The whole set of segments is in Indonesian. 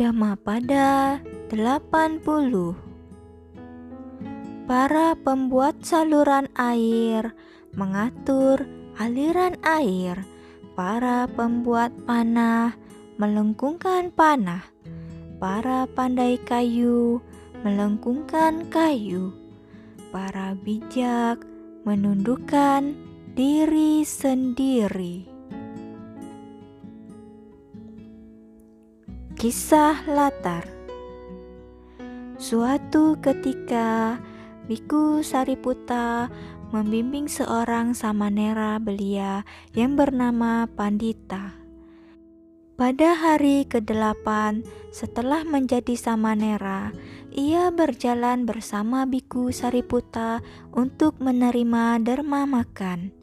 Dhammapada 80 Para pembuat saluran air mengatur aliran air. Para pembuat panah melengkungkan panah. Para pandai kayu melengkungkan kayu. Para bijak menundukkan diri sendiri. Kisah latar Suatu ketika Biku Sariputa membimbing seorang samanera belia yang bernama Pandita. Pada hari ke-8 setelah menjadi samanera, ia berjalan bersama Biku Sariputa untuk menerima derma makan.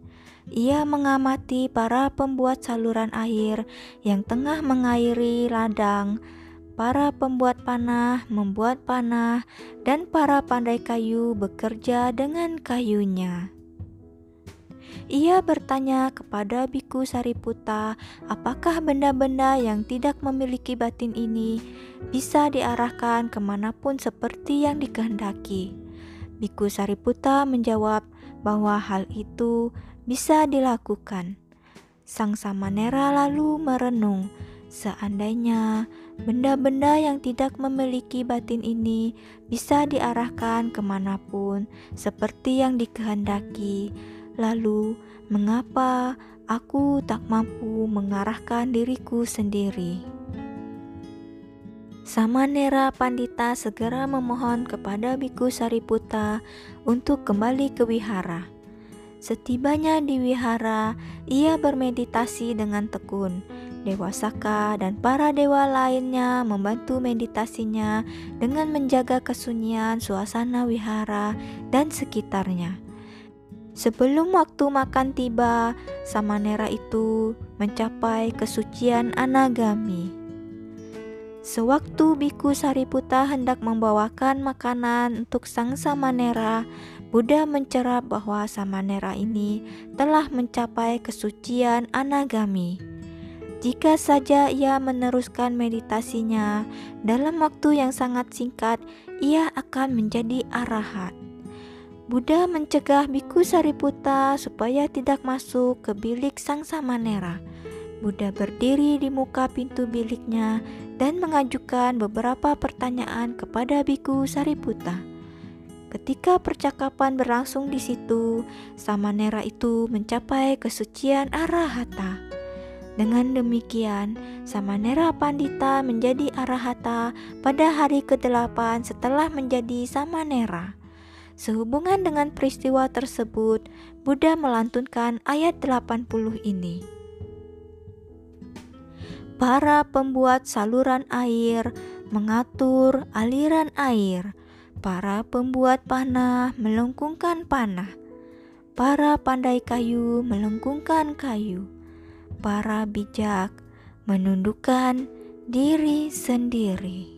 Ia mengamati para pembuat saluran air yang tengah mengairi ladang, para pembuat panah membuat panah, dan para pandai kayu bekerja dengan kayunya. Ia bertanya kepada Biku Sariputa, apakah benda-benda yang tidak memiliki batin ini bisa diarahkan ke mana pun seperti yang dikehendaki. Biku Sariputa menjawab bahwa hal itu bisa dilakukan. Sang Samanera lalu merenung, seandainya benda-benda yang tidak memiliki batin ini bisa diarahkan ke mana pun seperti yang dikehendaki, lalu mengapa aku tak mampu mengarahkan diriku sendiri? Samanera Pandita segera memohon kepada Biku Sariputa untuk kembali ke wihara. Setibanya di wihara, ia bermeditasi dengan tekun. Dewa Saka dan para dewa lainnya membantu meditasinya dengan menjaga kesunyian suasana wihara dan sekitarnya. Sebelum waktu makan tiba, Samanera itu mencapai kesucian anagami. Sewaktu Biku Sariputa hendak membawakan makanan untuk sang Samanera, Buddha mencerap bahwa Samanera ini telah mencapai kesucian anagami. Jika saja ia meneruskan meditasinya dalam waktu yang sangat singkat, ia akan menjadi arahat. Buddha mencegah Biku Sariputa supaya tidak masuk ke bilik sang Samanera. Buddha berdiri di muka pintu biliknya dan mengajukan beberapa pertanyaan kepada Biku Sariputa. Ketika percakapan berlangsung di situ, Samanera itu mencapai kesucian arahata. Dengan demikian, Samanera Pandita menjadi arahata pada hari ke-8 setelah menjadi Samanera. Sehubungan dengan peristiwa tersebut, Buddha melantunkan ayat 80 ini. Para pembuat saluran air mengatur aliran air Para pembuat panah melengkungkan panah. Para pandai kayu melengkungkan kayu. Para bijak menundukkan diri sendiri.